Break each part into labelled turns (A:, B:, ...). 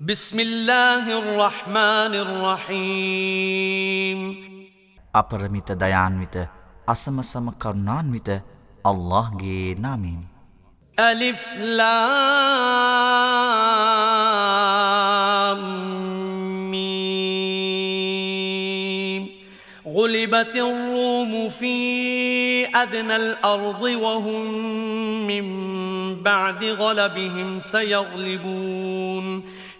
A: بسم الله الرحمن الرحيم අපරමිත දයාන්විත අසමසම කරුණාන්විත අල්ලාහ්ගේ නාමයෙන් අලිෆ් ලාම් මීම් غُلِبَتِ الرُّومُ فِي أَدْنَى الْأَرْضِ وَهُمْ مِنْ بَعْدِ غَلَبِهِمْ سَيَغْلِبُونَ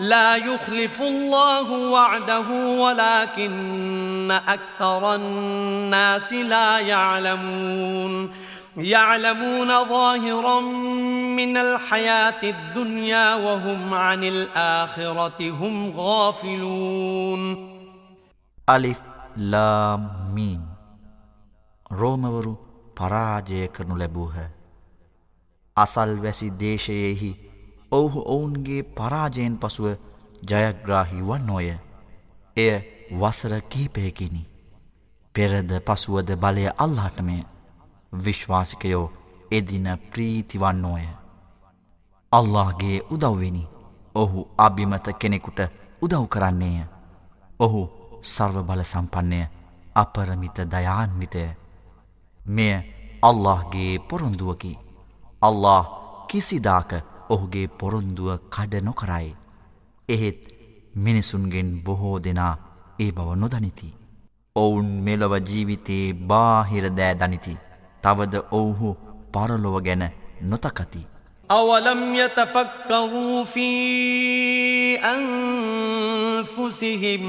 A: لا يخلف الله وعده ولكن أكثر الناس لا يعلمون يعلمون ظاهرا من الحياة الدنيا وهم عن الآخرة هم غافلون ألف لام ميم رومවරු පරාජය කරනු أصل අසල්වැසි දේශයෙහි ඔවුහු ඔවුන්ගේ පරාජයෙන් පසුව ජයග්‍රාහි වන්නෝය එය වසර කීපයකිනි පෙරද පසුවද බලය අල්ලාටමය විශ්වාසිකයෝ එදින ප්‍රීතිවන්නෝය අල්لهගේ උදව්වෙනි ඔහු අභිමත කෙනෙකුට උදව් කරන්නේය ඔහු සර්ව බල සම්පන්නය අපරමිත දයාන්විතය මෙය අල්لهගේ පොරොන්දුවකි අල්له කිසිදාක ඔහුගේ පොරොන්දුව කඩ නොකරයි. එහෙත් මිනිසුන්ගෙන් බොහෝ දෙනා ඒ බව නොදනිති. ඔවුන් මෙලොව ජීවිතයේ බාහිර දෑ දනිති. තවද ඔවුහු පරලොව ගැන නොතකති. أولم يتفكروا في أنفسهم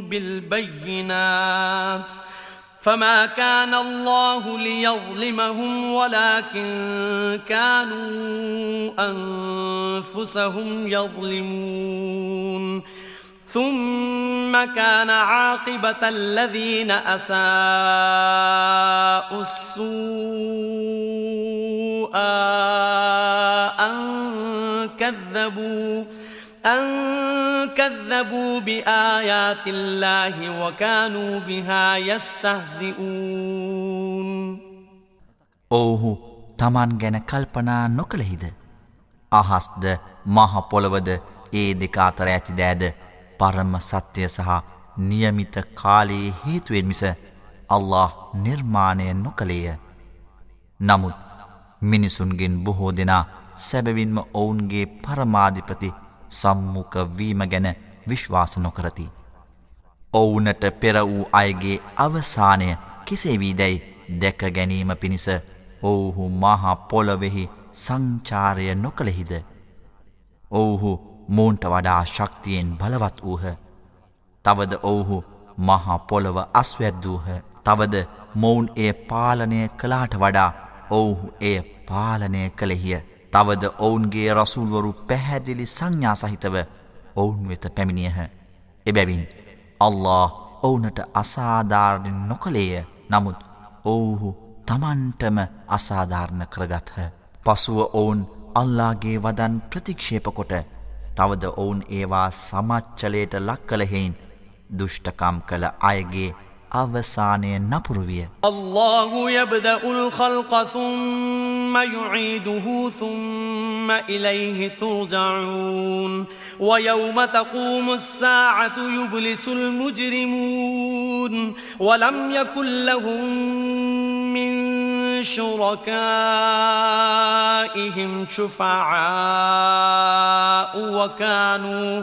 A: بالبينات فما كان الله ليظلمهم ولكن كانوا أنفسهم يظلمون ثم كان عاقبة الذين أساءوا السوء أن كذبوا أن كذبوا بآيات الله وكانوا بها يستهزئون ඔවුහු තමන් ගැන කල්පනා නොකළහිද අහස්ද මහ පොළවද ඒ දෙක අතර ඇති දෑද පරම සත්‍ය සහ નિયમિત කාලයේ හේතුවෙන් මිස අල්ලාහ් නිර්මාණය නොකලේය. නමුත් මිනිසුන්ගෙන් බොහෝ දෙනා සැබවින්ම ඔවුන්ගේ පරමාධිපති සම්මුඛ වීම ගැන විශ්වාස නොකරති. ඔවුනට පෙර වූ අයගේ අවසානය කෙසේ වීදැයි දැක ගැනීම පිණිස ඔවුහු මහා පොළොවෙහි සංචාරය නොකළෙහිද. ඔවුහු මූන්ට වඩා ශක්තියෙන් බලවත් වූහ. තවද ඔවුහු මහා පොළොව අස්වැද්දූහ. තවද මොවුන් ඒ පාලනය කලාට වඩා ඔවුහු ඒ පාලනය කළෙහිය. තවද ඔවුන්ගේ රසුල්වරු පැහැදිලි සංඥා සහිතව ඔවුන් වෙත පැමිණියහ. එබැවින් අල්له ඔවුනට අසාධාරණ නොකළේය නමුත් ඔවුහු තමන්ටම අසාධාරණ කරගත්හ. පසුව ඔවුන් අල්ලාගේ වදන් ප්‍රතික්ෂේපකොට තවද ඔවුන් ඒවා සමච්චලයට ලක් කළහෙයින් දුෘෂ්ටකම් කළ අයගේ අවසානය නපුරු විය. අල්ලාහු යබදඋල් ඛල්ක ثُمَّ يُعِيدُهُ ثُمَّ إِلَيْهِ تُرْجَعُونَ وَيَوْمَ تَقُومُ السَّاعَةُ يُبْلِسُ الْمُجْرِمُونَ وَلَمْ يَكُنْ لَهُم مِّن شُرَكَائِهِمْ شُفَعَاءُ وَكَانُوا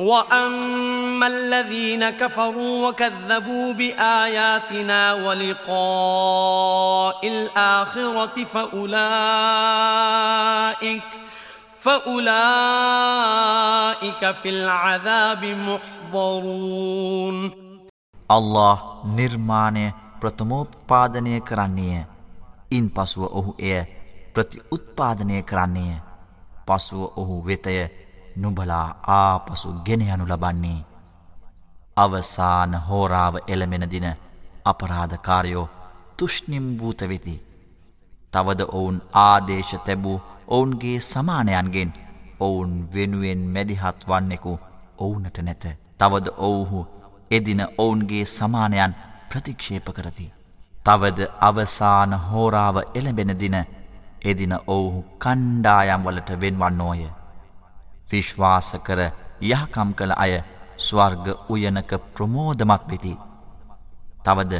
A: وأما الذين كفروا وكذبوا بآياتنا ولقاء الآخرة فأولئك فأولئك في العذاب محضرون الله නිර්මාණය ප්‍රථමෝත්පාදනය إن ඉන් أهو إيه එය ප්‍රතිඋත්පාදනය كرانية පසුව أهو වෙතය නුබලා ආපසු ගෙන යනු ලබන්නේ අවසාන හෝරාව එළමෙන දින අපරාධකාරයෝ තුෂ්ණිම් භූත වෙති. තවද ඔවුන් ආදේශ තැබූ ඔවුන්ගේ සමානයන්ගෙන් ඔවුන් වෙනුවෙන් මැදිහත් වන්නෙකු ඔවුනට නැත. තවද ඔවුහු එදින ඔවුන්ගේ සමානයන් ප්‍රතික්ෂේප කරති. තවද අවසාන හෝරාව එළඹෙන දින එදින ඔවුහු කණ්ඩායම් වලට වෙන්වන්නෝය. විශ්වාස කර යහකම් කළ අය ස්වර්ග උයනක ප්‍රමෝදමත් වෙති. තවද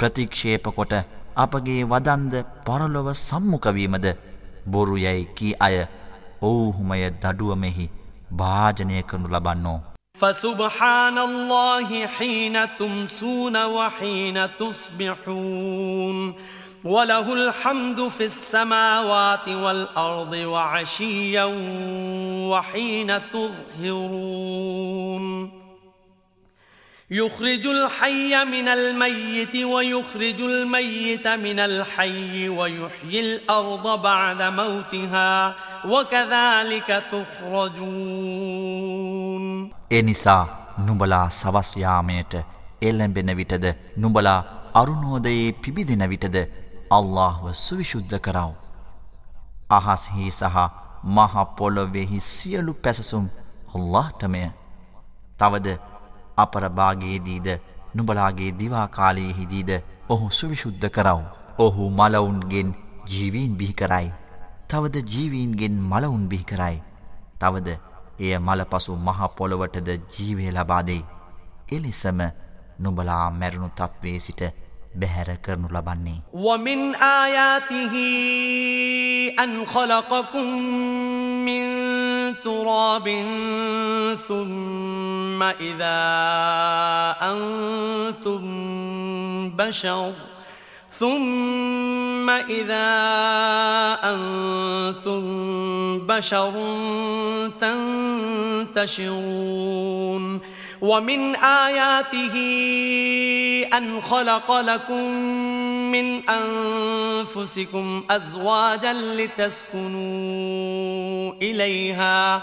A: ප්‍රතික්ෂේප කොට අපගේ වදන්ද පරලොව සම්මුඛවීමද බොරු යයි කී අය ඔව්හුමය දඩුවමෙහි භාජනය කරනු ලබන්නෝ. فسبحان الله حين تمسون وحين تصبحون وله الحمد في السماوات والأرض وعشيا وحين تظهرون يخرج الحي من الميت ويخرج الميت من الحي ويحيي الأرض بعد موتها وكذلك تخرجون එනිසා නුඹලා සවස් යාමයට එළඹෙන විටද නුඹලා අරුණෝදයේ පිබිදෙන විටද අල්لهව සුවිශුද්ධ කරව. අහස්හි සහ මහපොලොවෙහි සියලු පැසසුම් ඔල්لهටමය තවද අපරභාගයේදීද නුබලාගේ දිවාකාලයෙහිදීද ඔහු සුවිශුද්ධ කරව. ඔහු මලවුන්ගෙන් ජීවීන් බිහිකරයි. තවද ජීවීන්ගෙන් මලවුන් බිහිකරයි. තවද එය මලපසු මහපොළොවටද ජීවය ලබාදෙයි. එලෙසම නුබලා මැරුණු තත්වේ සිට බැහැර කරනු ලබන්නේ. وَمِنْ آيَاتِهِ أَنْ خَلَقَكُمْ مِنْ تُرَابٍ ثُمَّ إِذَا أَنْتُمْ بَشَرٌ ثُمَّ إِذَا أَنْتُمْ بَشَرٌ تَنْتَشِرُونَ ومن آياته أن خلق لكم من أنفسكم أزواجا لتسكنوا إليها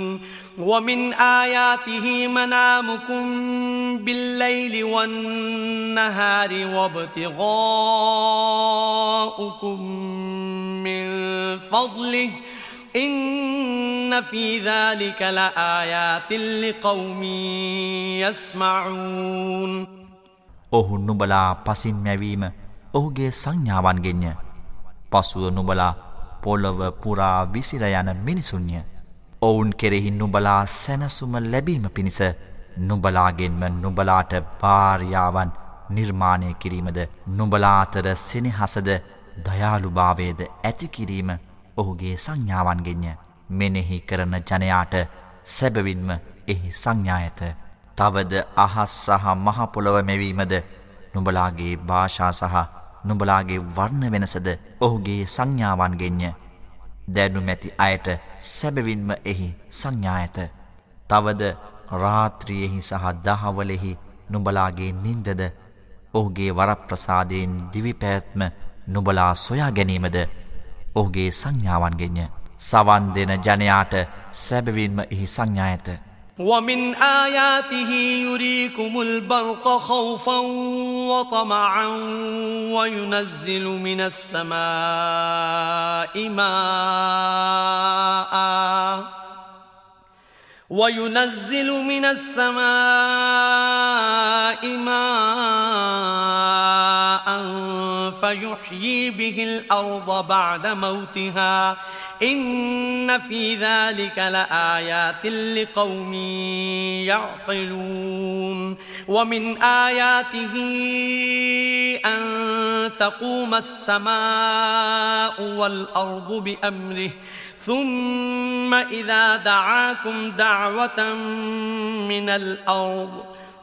A: ومن آياته منامكم بالليل والنهار وابتغاؤكم من فضله إن في ذلك لآيات لقوم يسمعون ඔහු නුඹලා පසින් මැවීම ඔහුගේ සංඥාවන්ගෙන්ය. පසුව නුඹලා පොළව පුරා විසිර යන මිනිසුන්ය. ඔවුන් කෙරෙහි නුබලා සැනසුම ලැබීම පිණිස නුබලාගෙන්ම නුබලාට භාර්යාවන් නිර්මාණය කිරීමද නුබලාතර සෙනහසද දයාළුභාවේද ඇතිකිරීම ඔහුගේ සංඥාවන්ගෙන්ය මෙනෙහි කරන ජනයාට සැබවින්ම එහි සංඥායත තවද අහස් සහ මහපොළොව මෙවීමද නුබලාගේ භාෂා සහ නුබලාගේ වර්ණ වෙනසද ඔහුගේ සංඥාවන්ගෙන්ය දැනුමැති අයට සැබවින්ම එහි සංඥායත. තවද රාත්‍රියෙහි සහ දහවලෙහි නුඹලාගේ නින්දද ඔහුගේ වරප්‍රසාදයෙන් දිවිපැත්ම නුබලා සොයා ගැනීමද ඔහුගේ සංඥාවන්ගෙන්ය සවන් දෙන ජනයාට සැබවින්ම එහි සංඥායත. ومن آياته يريكم البرق خوفا وطمعا وينزل من السماء ماء وينزل من السماء ماء فيحيي به الأرض بعد موتها إن إن في ذلك لآيات لقوم يعقلون ومن آياته أن تقوم السماء والأرض بأمره ثم إذا دعاكم دعوة من الأرض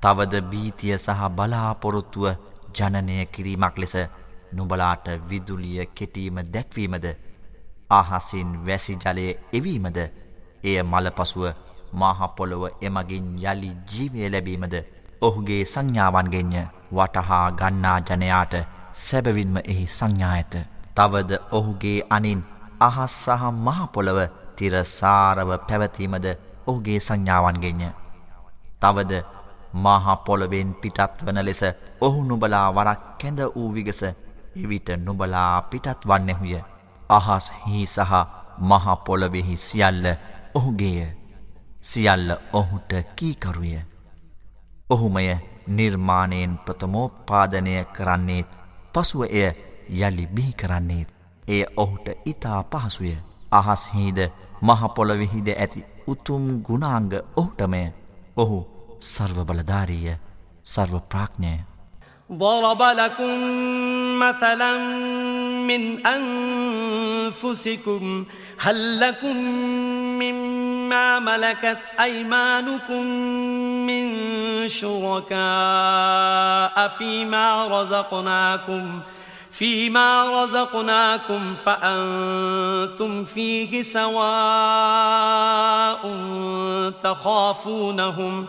A: තවද බීතිය සහ බලාපොරොත්තුව ජනනය කිරීමක් ලෙස නුබලාට විදුලිය කෙටීම දැක්වීමද ආහසින් වැසි ජලය එවීමද එය මලපසුව මහපොළොව එමගින් යළි ජීවය ලැබීමද ඔහුගේ සංඥාවන්ගෙන්ය වටහා ගන්නා ජනයාට සැබවින්ම එහි සංඥා ඇත. තවද ඔහුගේ අනින් අහස් සහ මහපොළොව තිරසාරව පැවතීමද ඔහුගේ සංඥාවන්ගෙන්ය. තවද මහපොළොවෙන් පිටත්වන ලෙස ඔහු නුබලා වරක් කැඳ වූ විගස එවිට නුබලා පිටත්වන්නෙහුය අහස් හි සහ මහපොළොවෙහි සියල්ල ඔහුගේය සියල්ල ඔහුට කීකරුය ඔහුමය නිර්මාණයෙන් ප්‍රථමෝපාදනය කරන්නේත් පසුව එය යළි බිහි කරන්නේත් ඒ ඔහුට ඉතා පහසුය අහස්හිීද මහපොළොවිහිද ඇති උතුම් ගුණාංග ඔහුටමය ඔහු سرو بلدارية سرو براكنة ضرب لكم مثلا من أنفسكم هل لكم مما ملكت أيمانكم من شركاء فيما رزقناكم فيما رزقناكم فأنتم فيه سواء تخافونهم ۖ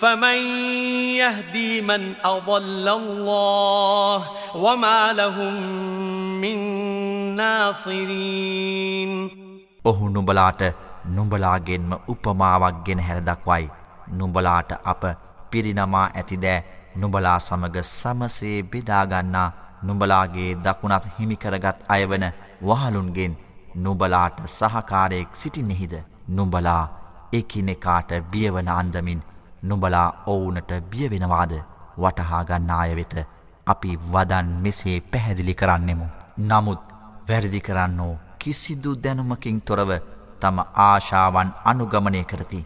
A: فمن يهدي من أضل الله وما لهم من ناصرين ඔහු නුඹලාට නුඹලාගෙන්ම උපමාවක් ගෙන හැර දක්වයි නුඹලාට අප පිරිනමා ඇතිද නුඹලා සමග සමසේ බෙදාගන්නා නුඹලාගේ දකුණත් හිමිකරගත් අයවන වහලුන්ගෙන් නුඹලාට සහකාරයෙක් සිටින්නෙහිද නුඹලා එකිනෙකාට බියවන අන්දමින් නුබලා ඔවුනට බියවෙනවාද වටහාගන්නාය වෙත අපි වදන් මෙසේ පැහැදිලි කරන්නෙමු. නමුත් වැරදි කරන්නෝ කිසිදු දැනුමකින් තොරව තම ආශාවන් අනුගමනය කරති.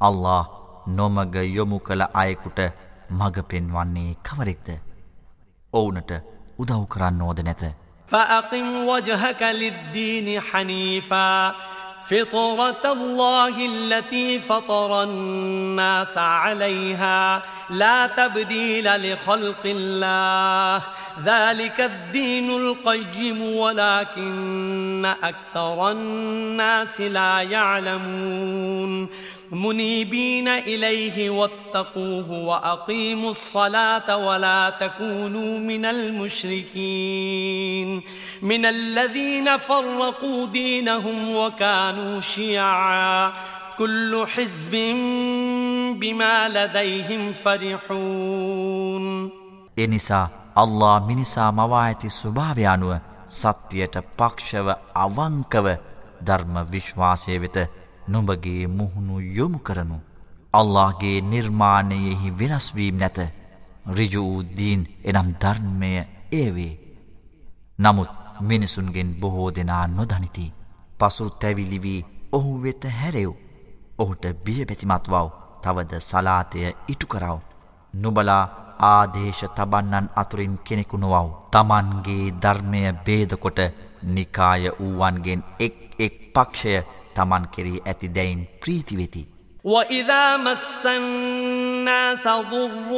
A: අල්له නොමග යොමු කළ අයෙකුට මග පෙන්වන්නේ කවරෙක්ද. ඔවුනට උදව් කරන්න ඕෝද නැත. فأقم وجهك للدين حنيفاً فطرة الله التي فطر الناس عليها لا تبديل لخلق الله ذلك الدين القيم ولكن أكثر الناس لا يعلمون منيبين إليه واتقوه وأقيموا الصلاة ولا تكونوا من المشركين من الذين فرقوا دينهم وكانوا شيعا كل حزب بما لديهم فرحون එනිසා අල්ලා මිනිසා මවා ඇති ස්වභාවය අනුව සත්‍යයට පක්ෂව අවංකව ධර්ම විශ්වාසය වෙත නුඹගේ මුහුණු යොමු කරනු අල්لهගේ නිර්මාණයෙහි වෙනස්වීම් නැත රිජුූද්දීන් එනම් ධර්මය ඒවේ නමුත් මිනිසුන්ගෙන් බොහෝ දෙනා නොදනිති පසු තැවිලිවී ඔහු වෙත හැරෙව් ඔහුට බියබැතිමත්වව තවද සලාතය ඉටු කරව නුබලා ආදේශ තබන්නන් අතුරින් කෙනෙකුණුවව තමන්ගේ ධර්මය බේදකොට නිකාය වූවන්ගෙන් එක් එක් පක්ෂය තමන් කෙරෙහි ඇති දැයින් ප්‍රීති වෙති. وَإِذَا مَسَّ النَّاسَ ضُرٌّ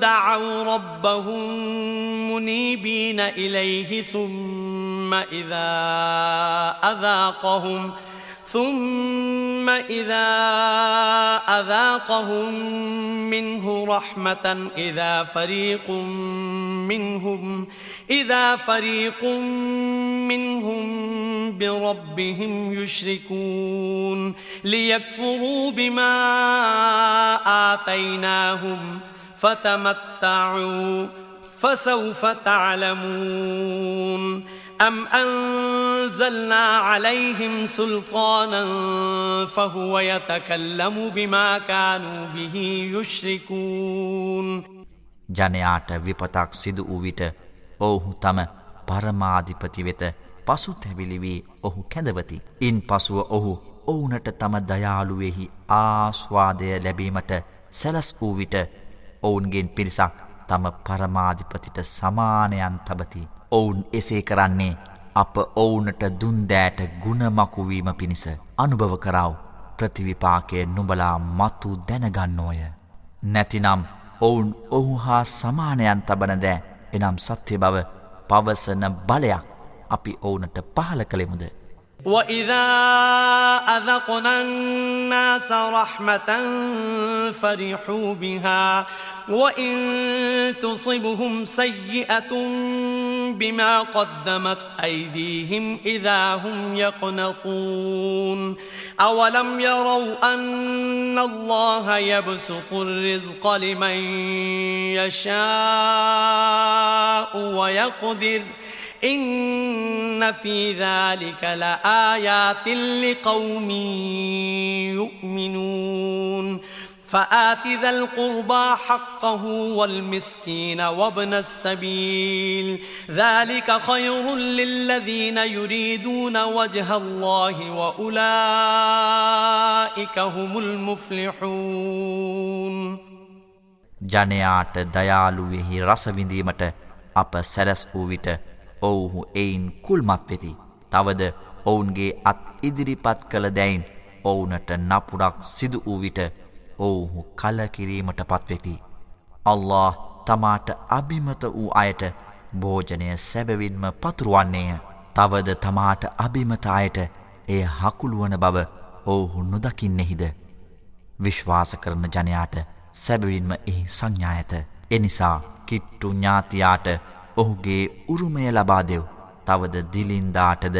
A: دَعَوْا رَبَّهُم مُنِيبِينَ إِلَيْهِ ثُمَّ إِذَا أَذَاقَهُمْ ثُمَّ إِذَا أَذَاقَهُم مِّنْهُ رَحْمَةً إِذَا فَرِيقٌ مِّنْهُمْ ۗ إذا فريق منهم بربهم يشركون ليكفروا بما آتيناهم فتمتعوا فسوف تعلمون أم أنزلنا عليهم سلطانا فهو يتكلم بما كانوا به يشركون ජනයාට විපතක් සිදු වූ විට ඔවුහු තම පරමාධිපති වෙත පසු තැවිලිවී ඔහු කැඳවති. ඉන් පසුව ඔහු ඔවුනට තම දයාළුවෙහි ආස්වාදය ලැබීමට සැලස් වූ විට ඔවුන්ගෙන් පිරිසක් තම පරමාධිපතිට සමානයන් තබති. ඔවුන් එසේ කරන්නේ අප ඔවුනට දුන්දෑට ගුණමකුවීම පිණිස අනුභව කරාව ප්‍රතිවිපාකය නුබලා මතු දැනගන්නෝය. නැතිනම් ඔවුන් ඔහු හා සමානයන් තබනදෑ එනම් සත්‍ය බව පවසන බලයක් අපි ඔවුනට පහල කළෙමුද وَإِذَا أَذَقْنَا النَّاسَ رَحْمَةً فَرِحُوا بِهَا وَإِن تُصِبْهُمْ سَيِّئَةٌ بِمَا قَدَّمَتْ أَيْدِيهِمْ إِذَا هُمْ يَقْنَطُونَ أَوَلَمْ يَرَوْا أَنَّ اللَّهَ يَبْسُطُ الرِّزْقَ لِمَن يَشَاءُ وَيَقْدِرُ إن في ذلك لآيات لقوم يؤمنون فآت ذا القربى حقه والمسكين وابن السبيل ذلك خير للذين يريدون وجه الله وأولئك هم المفلحون ජනයාට දයාලුවෙහි රසවිඳීමට අප أبا වූ විට ඔවුහු එයින් කුල්මත් වෙති. තවද ඔවුන්ගේ අත් ඉදිරිපත් කළ දැයින් ඔවුනට නපුඩක් සිදු වූ විට ඔවුහු කලකිරීමට පත්වෙති. අල්له තමාට අභිමත වූ අයට භෝජනය සැබවින්ම පතුරුවන්නේය. තවද තමාට අභිමතායට එය හකුළුවන බව ඔවුහු නොදකින්නෙහිද. විශ්වාස කරන ජනයාට සැබවින්ම එහි සංඥායත එනිසා කිට්ටු ඥාතියාට ඔහුගේ උරුමය ලබා දෙව්. තවද දිලින්දාටද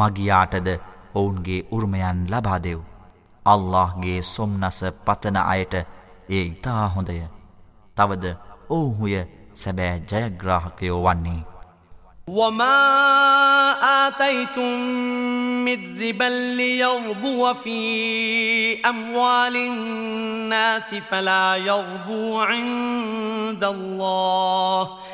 A: මගියාටද ඔවුන්ගේ උරුමයන් ලබා දෙව්. අල්لهගේ සොම්නස පතන අයට ඒ ඉතා හොඳය. තවද ඔවුහුය සැබෑ ජයග්‍රාහකයෝ වන්නේ. وما آتيتم من ربا ليربو في أموال الناس فلا يربو عند الله ۖ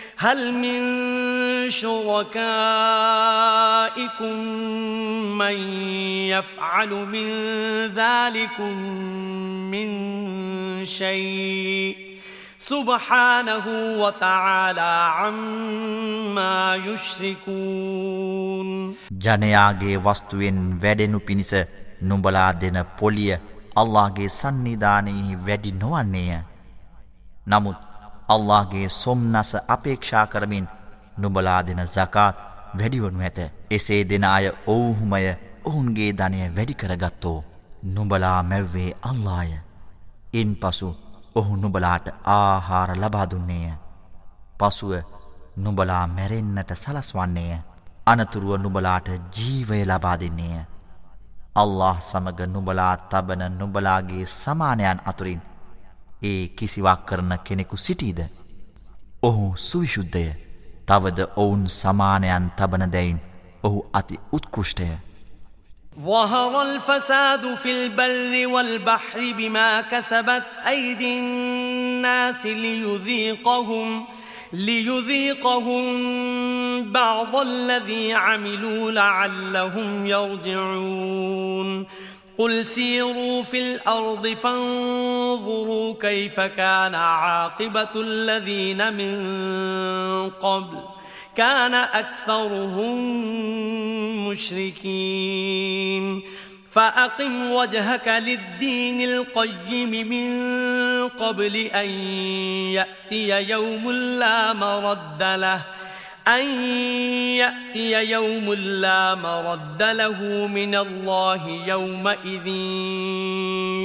A: هل من شركائكم من يفعل من ذلكم من شيء سبحانه وتعالى عما يشركون ජනයාගේ වස්තුවෙන් වැඩෙනු පිණිස නුඹලා දෙන පොලිය අල්ලාහගේ සන්නිධානයෙහි වැඩි නොවන්නේය. නමුත් අල්لهගේ සොම්න්නස අපේක්ෂා කරමින් නුබලා දෙන සකාත් වැඩිවනු ඇත එසේ දෙන අය ඔවුහුමය ඔවුන්ගේ ධනය වැඩිකරගත්තෝ නුබලා මැව්වේ අල්ලාය ඉන් පසු ඔහු නුබලාට ආහාර ලබාදුන්නේය පසුව නුබලා මැරෙන්න්නට සලස්වන්නේය අනතුරුව නුබලාට ජීවය ලබා දෙන්නේය අල්له සමග නුබලා තබන නුබලාගේ සමානයන් අතුරින් ඒ කිසිවක් කරන කෙනෙකු සිටීද. ඔහු සුවිශුද්ධය තවද ඔවුන් සමානයන් තබන දැයින් ඔහු අති උත්කෘෂ්ටය. وهر الفساد في البر والبحر بما كسبت أيدي الناس ليذيقهم ليذيقهم بعض الذي عملوا لعلهم يرجعون قل سيروا في الأرض فانظروا انظروا كيف كان عاقبة الذين من قبل كان أكثرهم مشركين فأقم وجهك للدين القيم من قبل أن يأتي يوم لا مرد له أن يأتي يوم لا مرد له من الله يومئذ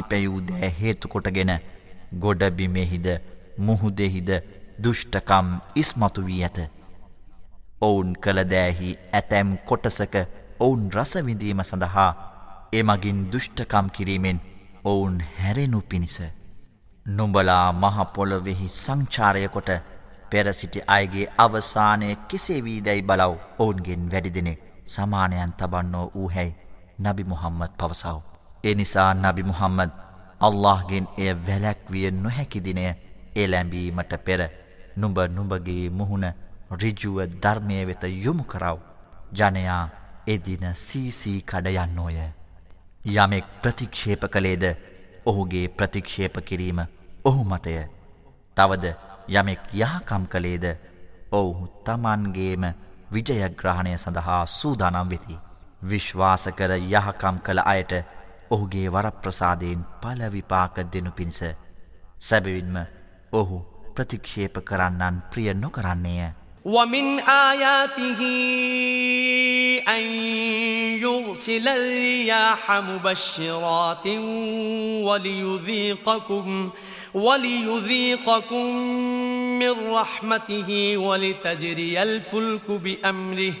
A: ඉපැයූදෑ හේතුකොටගෙන ගොඩබිමෙහිද මුහුදෙහිද දුෘෂ්ටකම් ඉස්මතු වී ඇත. ඔවුන් කළදෑහි ඇතැම් කොටසක ඔවුන් රසවිඳීම සඳහා එමගින් දුෘෂ්ටකම් කිරීමෙන් ඔවුන් හැරෙනු පිණිස. නුඹලා මහපොලොවෙහි සංචාරයකොට පෙරසිටි අයගේ අවසානය කෙසේ වීදැයි බලව් ඔවුන්ගෙන් වැඩිදිනෙ සමානයන් තබන්නෝ වූහැයි නබි මුහම්මත් පවසව්. එනිසා නබි මුහම්මද අල්لهගෙන් එය වැලැක්විය නොහැකිදිනය එලැඹීමට පෙර නුඹ නුඹගේ මුහුණ රිජුව ධර්මය වෙත යොමු කරව. ජනයා එදින සීසී කඩයන්නෝය. යමෙක් ප්‍රතික්ෂේප කළේද ඔහුගේ ප්‍රතික්ෂේප කිරීම ඔහු මතය. තවද යමෙක් යහකම් කළේද ඔවුහු තමන්ගේම විජයග්‍රහණය සඳහා සූදානම් වෙති. විශ්වාස කර යහකම් කළ අයට ඔහුගේ වරප්‍රසාදයෙන් පලවිපාක දෙනු පිණිස සැබවින්ම ඔහු ප්‍රතික්ෂේප කරන්නන් ප්‍රිය නොකරන්නේය ومن آياته أن يرسل الرياح مبشرات وليذيقكم وليذيقكم من رحمته ولتجري الفلك بأمره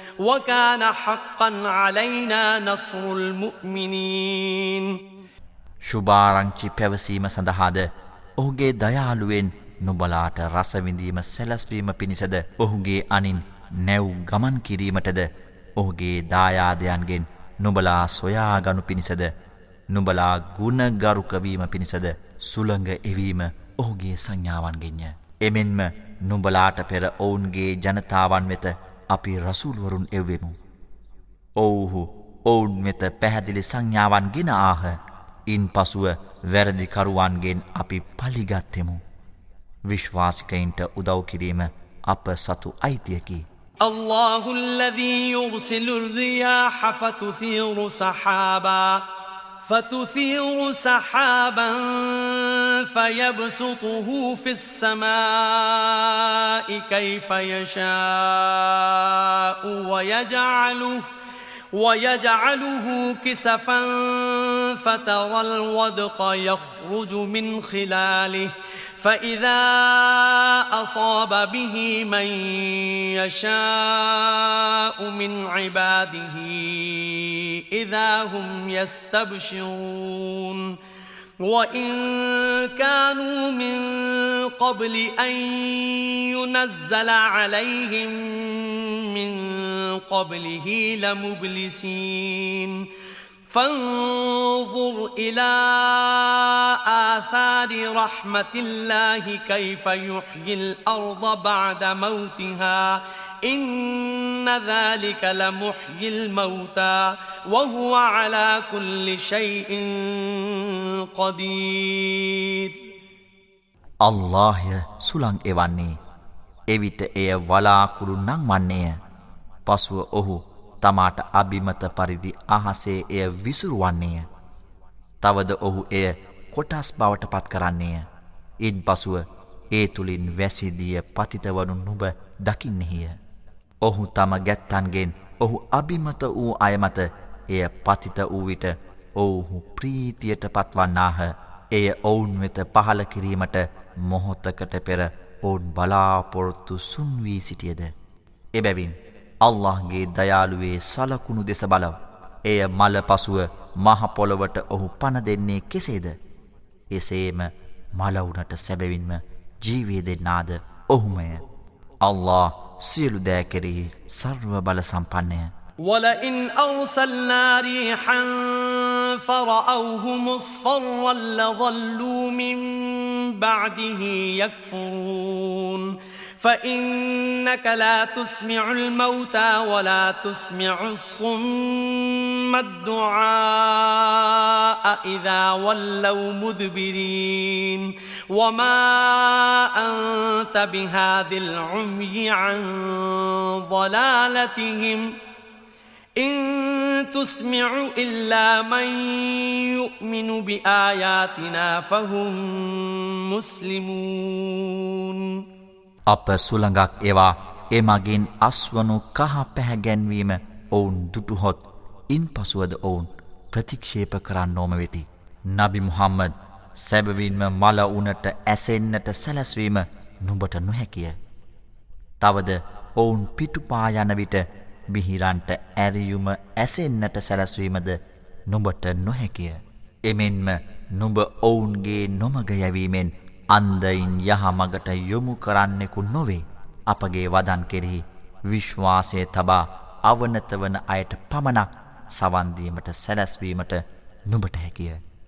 A: وَكَانَ حَقًّا عَلَيْنَا نَصْرُ الْمُؤْمِنِينَ සුභාරංචි පැවසීම සඳහාද ඔහුගේ දයාලුවෙන් නුඹලාට රස විඳීම සැලැස්වීම පිණිසද ඔහුගේ අනින් නැව් ගමන් කිරීමටද ඔහුගේ දායාදයන්ගෙන් නුඹලා සොයාගනු පිණිසද නුඹලා ගුණගරුක වීම පිණිසද සුළඟ එවීම ඔහුගේ සංඥාවන්ගෙන්ය. එමෙන්ම නුඹලාට පෙර ඔවුන්ගේ ජනතාවන් වෙත අපි රසූල්වරුන් එව්වෙමු. ඔවුහු ඔවුන් වෙත පැහැදිලි සංඥාවන් ගෙන ආහ ඉන් පසුව වැරදිකරුවන්ගෙන් අපි පලිගත්තෙමු. විශ්වාසිකයින්ට උදව්කිරීම අප සතු අයිතියකි. الله الذي يرسل الرياح فتثير سحابا فتثير سحابا فيبسطه في السماء كيف يشاء ويجعله ويجعله كسفا فترى الودق يخرج من خلاله فإذا أصاب به من يشاء من عباده إذا هم يستبشرون وَإِن كَانُوا مِن قَبْلِ أَن يُنَزَّلَ عَلَيْهِم مِّن قَبْلِهِ لَمُبْلِسِينَ فانظر إلى آثار رحمة الله كيف يحيي الأرض بعد موتها إن ذلك لمحيي الموتى وهو على كل شيء قدير الله සුළං එවන්නේ එවිට එය වලාකුළු නංවන්නේය පසුව ඔහු තමාට අභිමත පරිදි අහසේ එය විසුරුවන්නේය තවද ඔහු එය කොටස් බවට පත් කරන්නේය ඉන් පසුව ඒ තුළින් වැසිදිය පතිතවනු නුබ දකින්නෙහිය ඔහු තම ගැත්තන්ගෙන් ඔහු අභිමත වූ අයමත එය පතිත වූ විට ඔවුහු ප්‍රීතියට පත්වන්නාහ එය ඔවුන් වෙත පහල කිරීමට මොහොතකට පෙර ඔවුන් බලාපොරොත්තු සුන්වී සිටියද. එබැවින් අල්لهගේ දයාළුවේ සලකුණු දෙස බලව. එය මල පසුව මහපොළොවට ඔහු පණ දෙන්නේ කෙසේද. එසේම මලවුනට සැබවින්ම ජීවිය දෙන්නාද ඔහුමය. අල්له සියලු දෑ සර්ව බල සම්පන්නය. ولئن أرسلنا ريحا فرأوه مصفرا لظلوا من بعده يكفرون فإنك لا تسمع الموتى ولا تسمع الصم الدعاء إذا ولوا مدبرين وما أنت بهاد العمي عن ضلالتهم إن تسمع إلا من يؤمن بآياتنا فهم مسلمون අප සුළඟක් ඒවා එමගින් අස්වනු කහ පැහැගැන්වීම ඔවුන් දුටුහොත් ඉන් පසුවද ඔවුන් ප්‍රතික්ෂේප කරන්න ඕම වෙති. නබි මුහම්මද සැබවින්ම මල වුණට ඇසෙන්නට සැලැස්වීම නුඹට නොහැකිය. තවද ඔවුන් පිටුපා යන විට බිහිරන්ට ඇරියුම ඇසෙන්නට සැලැස්වීමද නුඹට නොහැකිය. එමෙන්ම නුඹ ඔවුන්ගේ නොමග යැවීමෙන් අන්දයින් යහමගට යොමු කරන්නෙකු නොවේ. අපගේ වදන් කෙරෙහි විශ්වාසය තබා අවනතවන අයට පමණක් සවන්දීමට සැලැස්වීමට නුඹට හැකිය.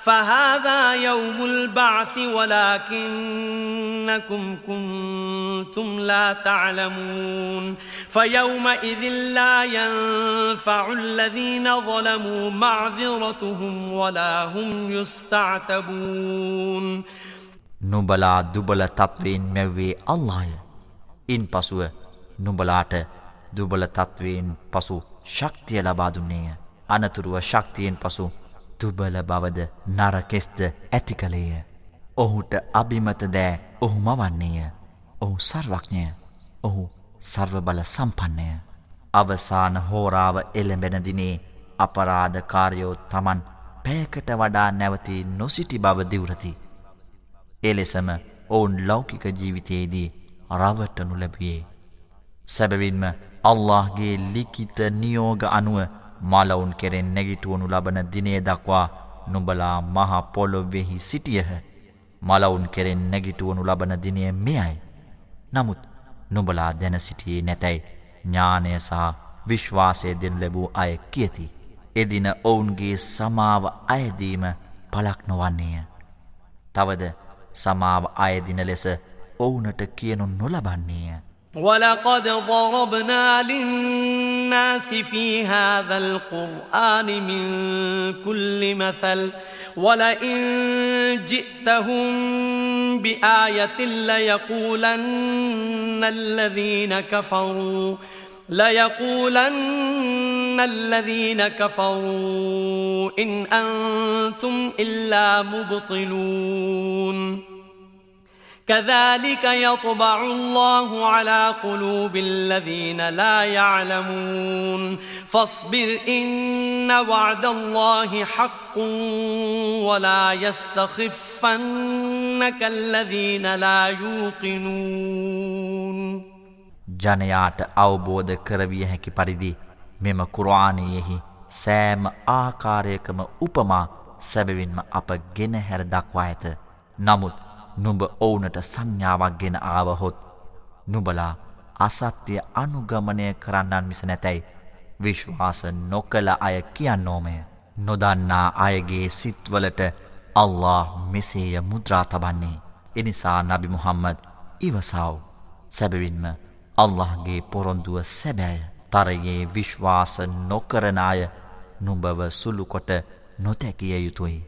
A: فهذا يوم البعث ولكنكم كنتم لا تعلمون فيومئذ لا ينفع الذين ظلموا معذرتهم ولا هم يستعتبون නුඹලා දුබල තත්වයෙන් මැව්වේ අල්ලාය. ඉන් පසුව නුඹලාට දුබල තත්වයෙන් පසු ශක්තිය ලබා දුන්නේය. අනතුරුව ශක්තියෙන් පසු තුබල බවද නරකෙස්ද ඇති කළේය. ඔහුට අභිමත දෑ ඔහු මවන්නේය. ඔහු සර්වක්ඥය ඔහු සර්වබල සම්පන්නය. අවසාන හෝරාව එළඹෙනදිනේ අපරාධකාරයෝ තමන් පෑකට වඩා නැවති නොසිටි බව දිවරති. එලෙසම ඔවුන් ලෞකික ජීවිතයේදී රවටනු ලැබියේ. සැබවින්ම අල්لهගේ ලිකිත නියෝග අනුව මලවුන් කෙරෙන් නැගිටුවනු ලබන දිනේ දක්වා නුඹලා මහ පොළොවෙහි සිටියහ. මලවුන් කෙරෙන් නැගිටුවනු ලබන දිනය මෙයයි.
B: නමුත්
A: නුඹලා දැන සිටියේ නැතැයි ඥානය සහ විශ්වාසය දෙනු
B: ලැබූ අය කියති. එදින ඔවුන්ගේ සමාව අයදීම පලක් නොවන්නේය. තවද සමාව අයදින ලෙස ඔවුනට කියනු නොලබන්නේය.
A: وَلَقَدْ ضَرَبْنَا لِلنَّاسِ فِي هَذَا الْقُرْآنِ مِنْ كُلِّ مَثَلٍ وَلَئِنْ جِئْتَهُمْ بِآيَةٍ لَيَقُولَنَّ الَّذِينَ كَفَرُوا لَيَقُولَنَّ الَّذِينَ كَفَرُوا إِنْ أَنْتُمْ إِلَّا مُبْطِلُونَ كذلك يطبع الله على قلوب الذين لا يعلمون فاصبر إن وعد الله حق ولا يستخفنك الذين لا يوقنون
B: ජනයාට අවබෝධ කරවිය හැකි පරිදි මෙම කුරාණයෙහි සෑම ආකාරයකම උපමා සැබවින්ම අප ගෙන හැර දක්වා ඇත. නමුත් නුඹ ඔවුනට සංඥාවක් ගෙන ආවහොත් නුබලා අසත්‍යය අනුගමනය කරන්නන් මිස නැතැයි විශ්වාස නොකළ අය කියන්නෝමය නොදන්නා අයගේ සිත්වලට අල්له මෙසේය මුද්‍රා තබන්නේ එනිසා නබි මුහම්මද ඉවසාව් සැබවින්ම අල්لهගේ පොරොන්දුව සැබෑය තරයේ විශ්වාස නොකරණය නුඹව සුළුකොට නොතැකිය යුතුයි